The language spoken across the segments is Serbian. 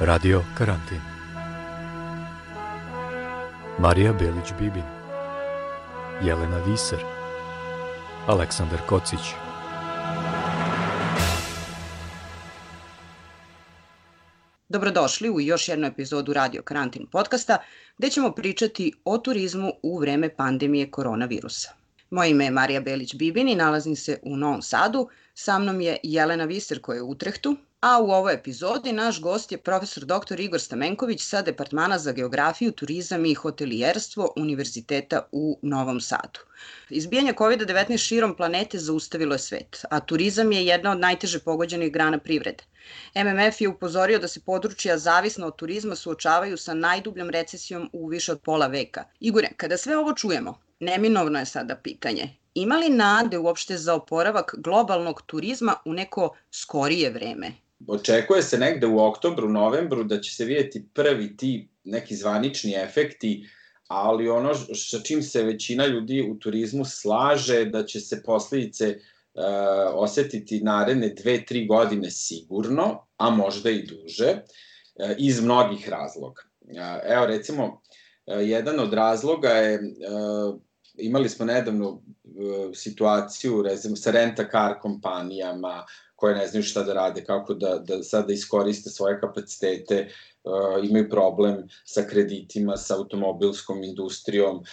Radio Karantin. Marija Belić-Bibin Jelena Viser. Aleksandar Kocić. Dobrodošli u još jednu epizodu Radio Karantin podcasta gde ćemo pričati o turizmu u vreme pandemije koronavirusa. Moje ime je Marija Belić-Bibin i nalazim se u Novom Sadu. Sa mnom je Jelena Viser koja je u Utrehtu, a u ovoj epizodi naš gost je profesor dr. Igor Stamenković sa Departmana za geografiju, turizam i hotelijerstvo Univerziteta u Novom Sadu. Izbijanje COVID-19 širom planete zaustavilo je svet, a turizam je jedna od najteže pogođenih grana privrede. MMF je upozorio da se područja zavisno od turizma suočavaju sa najdubljom recesijom u više od pola veka. Igore, kada sve ovo čujemo, neminovno je sada pitanje. Ima li nade uopšte za oporavak globalnog turizma u neko skorije vreme? Očekuje se negde u oktobru, novembru da će se vidjeti prvi ti neki zvanični efekti, ali ono sa čim se većina ljudi u turizmu slaže da će se posljedice uh, osetiti naredne dve, tri godine sigurno, a možda i duže, uh, iz mnogih razloga. Uh, evo recimo, uh, jedan od razloga je uh, imali smo nedavno situaciju recimo, sa renta car kompanijama koje ne znaju šta da rade, kako da, da sad da iskoriste svoje kapacitete, uh, imaju problem sa kreditima, sa automobilskom industrijom. Uh,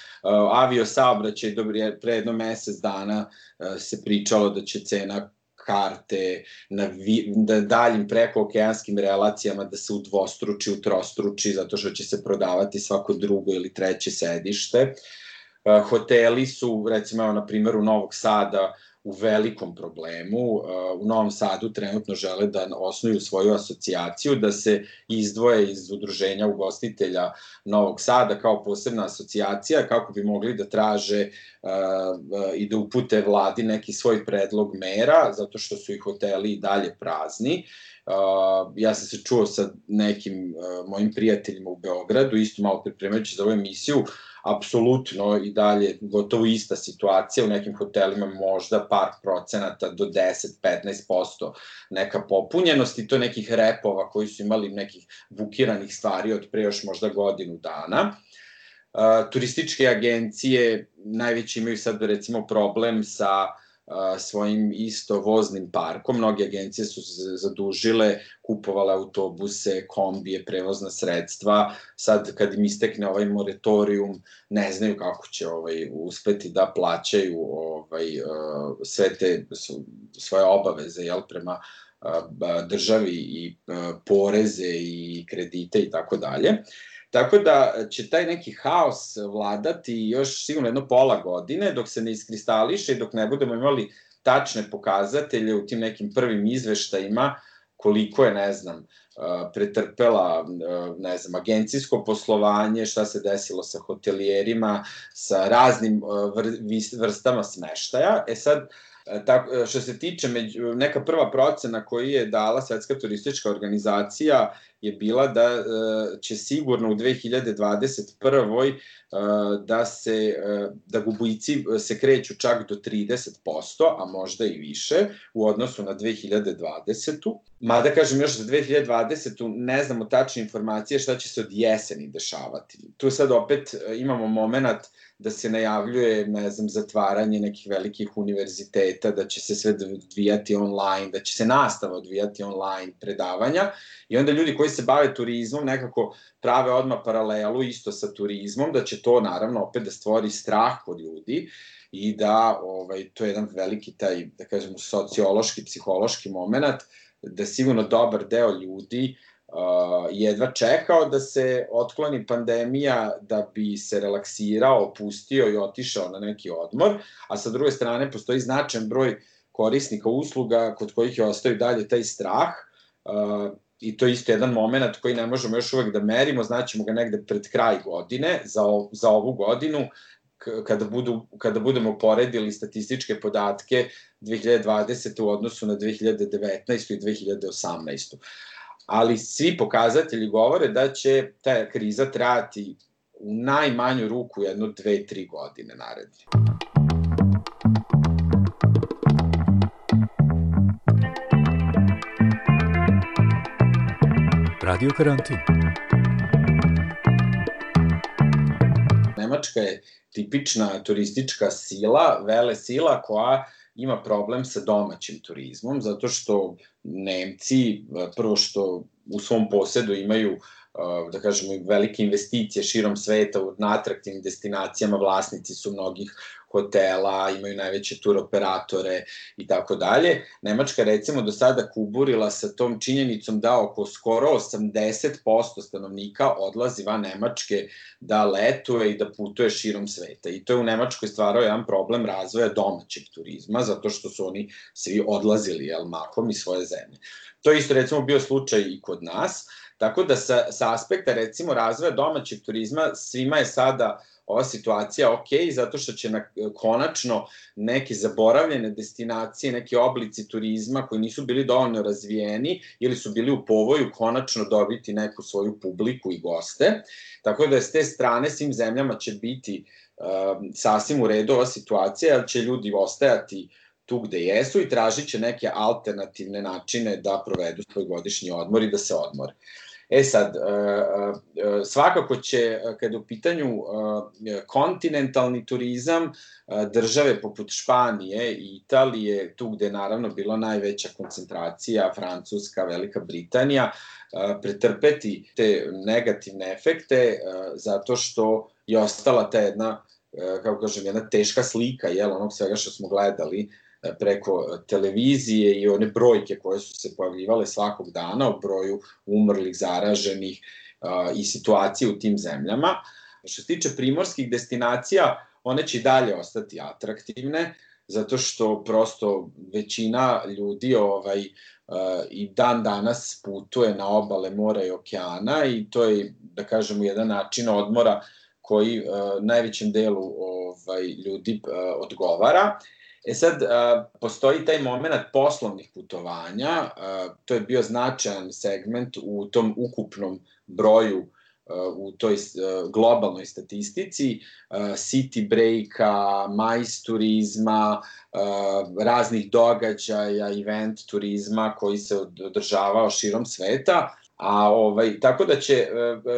avio saobraćaj, dobro, pre jedno mesec dana uh, se pričalo da će cena karte na, vi, na daljim prekookeanskim relacijama da se udvostruči, utrostruči, zato što će se prodavati svako drugo ili treće sedište. Uh, hoteli su, recimo, na primjeru Novog Sada, u velikom problemu. Uh, u Novom Sadu trenutno žele da osnuju svoju asocijaciju, da se izdvoje iz udruženja ugostitelja Novog Sada kao posebna asocijacija kako bi mogli da traže uh, uh, i da upute vladi neki svoj predlog mera, zato što su i hoteli i dalje prazni. Ja sam se čuo sa nekim mojim prijateljima u Beogradu, isto malo pripremajući za ovu emisiju, apsolutno i dalje gotovo ista situacija, u nekim hotelima možda par procenata do 10-15% neka popunjenost i to nekih repova koji su imali nekih bukiranih stvari od pre još možda godinu dana. Uh, turističke agencije najveći imaju sad recimo problem sa svojim isto voznim parkom. Mnoge agencije su se zadužile, kupovale autobuse, kombije, prevozna sredstva. Sad kad im istekne ovaj moratorium, ne znaju kako će ovaj uspeti da plaćaju ovaj sve te svoje obaveze jel prema državi i poreze i kredite i tako dalje. Tako da će taj neki haos vladati još sigurno jedno pola godine dok se ne iskristališe i dok ne budemo imali tačne pokazatelje u tim nekim prvim izveštajima koliko je, ne znam, pretrpela, ne znam, agencijsko poslovanje, šta se desilo sa hotelijerima, sa raznim vrstama smeštaja. E sad, tako, što se tiče među, neka prva procena koju je dala Svetska turistička organizacija je bila da e, će sigurno u 2021. E, da se e, da gubici se kreću čak do 30%, a možda i više u odnosu na 2020. Mada kažem još za 2020. ne znamo tačne informacije šta će se od jeseni dešavati. Tu sad opet imamo moment da se najavljuje, ne znam, zatvaranje nekih velikih univerziteta, da će se sve odvijati online, da će se nastava odvijati online predavanja i onda ljudi koji se bave turizmom nekako prave odmah paralelu isto sa turizmom, da će to naravno opet da stvori strah kod ljudi i da ovaj, to je jedan veliki taj, da kažemo, sociološki, psihološki moment, da sigurno dobar deo ljudi uh, jedva čekao da se otkloni pandemija da bi se relaksirao, opustio i otišao na neki odmor, a sa druge strane postoji značajan broj korisnika usluga kod kojih je ostao i dalje taj strah uh, i to je isto jedan moment koji ne možemo još uvek da merimo, znaćemo ga negde pred kraj godine, za, za ovu godinu, kada, budu, kada budemo poredili statističke podatke 2020. u odnosu na 2019. i 2018. Ali svi pokazatelji govore da će ta kriza trajati u najmanju ruku jedno, dve, tri godine naredne. Radio karantin. Nemačka je tipična turistička sila, vele sila koja ima problem sa domaćim turizmom, zato što Nemci, prvo što u svom posedu imaju da kažemo, velike investicije širom sveta na atraktivnim destinacijama, vlasnici su mnogih hotela, imaju najveće tur operatore i tako dalje. Nemačka recimo do sada kuburila sa tom činjenicom da oko skoro 80% stanovnika odlazi van Nemačke da letuje i da putuje širom sveta. I to je u Nemačkoj stvarao jedan problem razvoja domaćeg turizma, zato što su oni svi odlazili jel, mahom iz svoje zemlje. To je isto recimo bio slučaj i kod nas. Tako da sa, sa aspekta recimo razvoja domaćeg turizma svima je sada ova situacija ok, zato što će na, konačno neke zaboravljene destinacije, neki oblici turizma koji nisu bili dovoljno razvijeni ili su bili u povoju konačno dobiti neku svoju publiku i goste. Tako da s te strane svim zemljama će biti uh, sasvim u redu ova situacija, jer će ljudi ostajati tu gde jesu i tražit će neke alternativne načine da provedu svoj godišnji odmor i da se odmore. E sad, e, e, svakako će, kada u pitanju e, kontinentalni turizam, države poput Španije i Italije, tu gde je naravno bila najveća koncentracija, Francuska, Velika Britanija, pretrpeti te negativne efekte zato što je ostala ta jedna, kako kažem, jedna teška slika, jel, onog svega što smo gledali preko televizije i one brojke koje su se pojavljivale svakog dana o broju umrlih, zaraženih i situacije u tim zemljama. Što se tiče primorskih destinacija, one će dalje ostati atraktivne, zato što prosto većina ljudi ovaj, i dan danas putuje na obale mora i okeana i to je, da kažemo, jedan način odmora koji najvećem delu ovaj, ljudi odgovara. E sad, postoji taj moment poslovnih putovanja, to je bio značajan segment u tom ukupnom broju u toj globalnoj statistici, city breaka, majs turizma, raznih događaja, event turizma koji se održavao širom sveta. A ovaj, tako da će,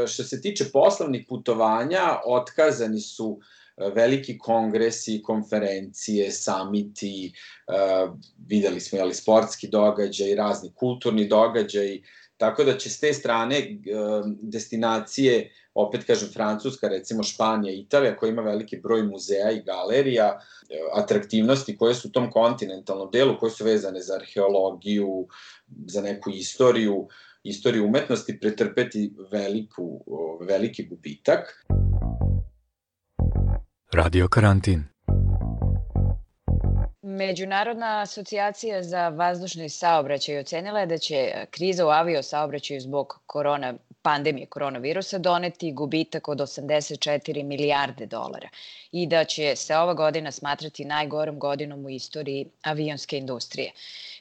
što se tiče poslovnih putovanja, otkazani su uh, veliki kongresi, konferencije, samiti, uh, videli smo jeli, sportski događaj, razni kulturni događaj, tako da će s te strane uh, destinacije, opet kažem Francuska, recimo Španija, Italija, koja ima veliki broj muzeja i galerija, uh, atraktivnosti koje su u tom kontinentalnom delu, koje su vezane za arheologiju, za neku istoriju, istoriju umetnosti, pretrpeti veliku, veliki gubitak. Radio karantin. Međunarodna asocijacija za vazdušni saobraćaj ocenila je da će kriza u avio saobraćaju zbog korona, pandemije koronavirusa doneti gubitak od 84 milijarde dolara i da će se ova godina smatrati najgorom godinom u istoriji avionske industrije.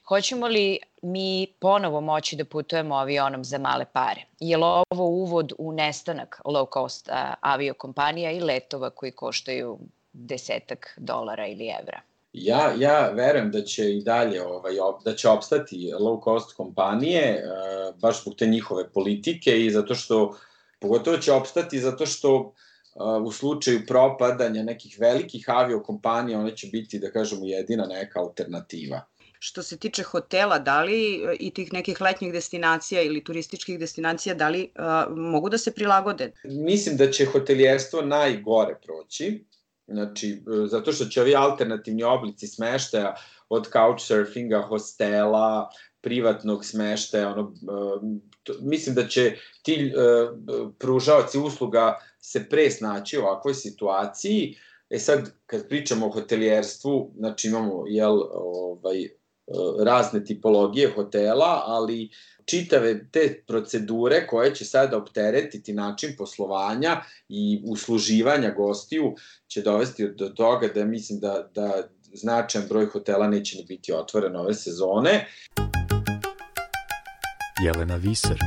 Hoćemo li mi ponovo moći da putujemo avionom za male pare? Je li ovo uvod u nestanak low cost aviokompanija i letova koji koštaju desetak dolara ili evra? Ja, ja verujem da će i dalje ovaj, da će opstati low cost kompanije, baš zbog te njihove politike i zato što, pogotovo će opstati zato što u slučaju propadanja nekih velikih aviokompanija one će biti, da kažemo, jedina neka alternativa što se tiče hotela, da li e, i tih nekih letnjih destinacija ili turističkih destinacija, da li uh, mogu da se prilagode? Mislim da će hotelijerstvo najgore proći, znači, e, zato što će ovi alternativni oblici smeštaja od couchsurfinga, hostela, privatnog smeštaja, ono, to, mislim da će ti uh, pružaoci usluga se pre snaći u ovakvoj situaciji, E sad, kad pričamo o hotelijerstvu, znači imamo jel, ovaj, razne tipologije hotela, ali čitave te procedure koje će sada opteretiti način poslovanja i usluživanja gostiju će dovesti do toga da mislim da, da značajan broj hotela neće ni biti otvoren ove sezone. Jelena Viser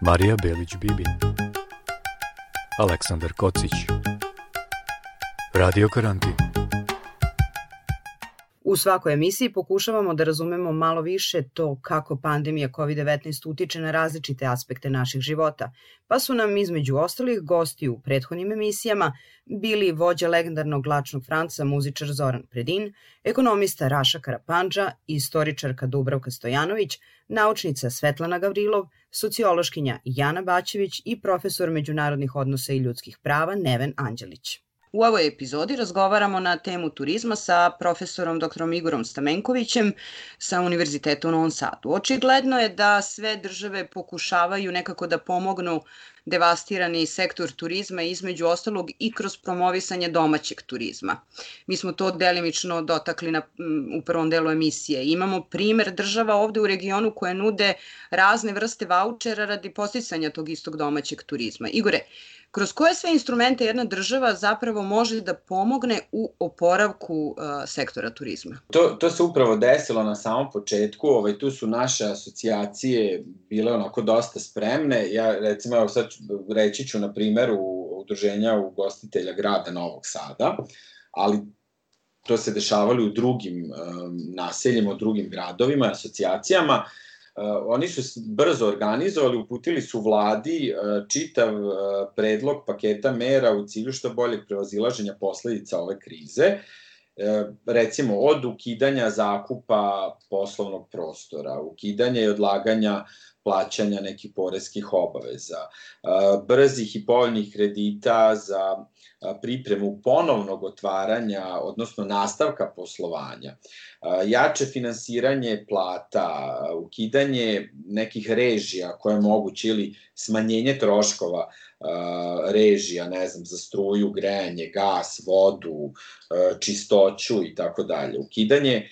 Marija Belić-Bibin Aleksandar Kocić Radio Karantin U svakoj emisiji pokušavamo da razumemo malo više to kako pandemija COVID-19 utiče na različite aspekte naših života, pa su nam između ostalih gosti u prethodnim emisijama bili vođa legendarnog lačnog Franca, muzičar Zoran Predin, ekonomista Raša Karapanđa, istoričarka Dubravka Stojanović, naučnica Svetlana Gavrilov, sociološkinja Jana Baćević i profesor međunarodnih odnosa i ljudskih prava Neven Anđelić. U ovoj epizodi razgovaramo na temu turizma sa profesorom dr. Igorom Stamenkovićem sa Univerziteta u Novom Sadu. Očigledno je da sve države pokušavaju nekako da pomognu devastirani sektor turizma između ostalog i kroz promovisanje domaćeg turizma. Mi smo to delimično dotakli na, u prvom delu emisije. Imamo primer država ovde u regionu koje nude razne vrste vouchera radi posticanja tog istog domaćeg turizma. Igore, kroz koje sve instrumente jedna država zapravo može da pomogne u oporavku uh, sektora turizma? To, to se upravo desilo na samom početku, ovaj, tu su naše asocijacije bile onako dosta spremne. Ja recimo, evo sad reći ću na primeru udruženja ugostitelja grada Novog Sada, ali to se dešavalo u drugim um, naseljima, u drugim gradovima, asocijacijama. Uh, oni su brzo organizovali, uputili su vladi uh, čitav uh, predlog paketa mera u cilju što boljeg prevazilaženja posledica ove krize. Recimo, od ukidanja zakupa poslovnog prostora, ukidanja i odlaganja plaćanja nekih poreskih obaveza, brzih i povoljnih kredita za pripremu ponovnog otvaranja, odnosno nastavka poslovanja, jače finansiranje plata, ukidanje nekih režija koje je moguće ili smanjenje troškova režija, ne znam, za struju, grejanje, gas, vodu, čistoću i tako dalje. Ukidanje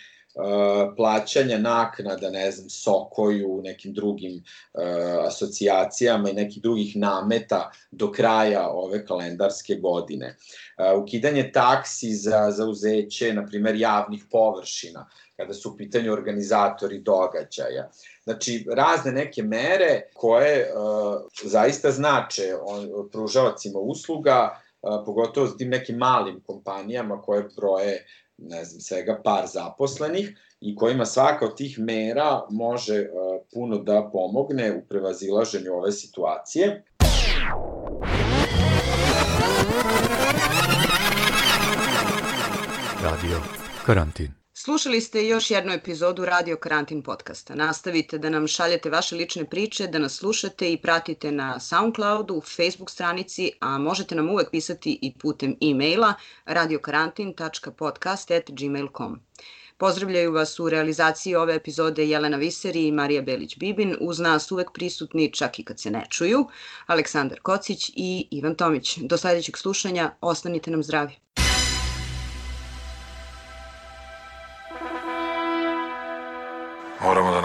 plaćanja naknada, ne znam, Sokoju, nekim drugim uh, asocijacijama i nekih drugih nameta do kraja ove kalendarske godine. Uh, ukidanje taksi za zauzeće, na primer, javnih površina, kada su u pitanju organizatori događaja. Znači, razne neke mere koje uh, zaista znače pružavacima usluga, uh, pogotovo s tim nekim malim kompanijama koje broje ne znam, svega par zaposlenih i kojima svaka od tih mera može uh, puno da pomogne u prevazilaženju ove situacije. Radio Karantin Slušali ste još jednu epizodu Radio Karantin podcasta. Nastavite da nam šaljete vaše lične priče, da nas slušate i pratite na Soundcloudu, Facebook stranici, a možete nam uvek pisati i putem e-maila radiokarantin.podcast.gmail.com. Pozdravljaju vas u realizaciji ove epizode Jelena Viseri i Marija Belić-Bibin, uz nas uvek prisutni, čak i kad se ne čuju, Aleksandar Kocić i Ivan Tomić. Do sledećeg slušanja, ostanite nam zdravi.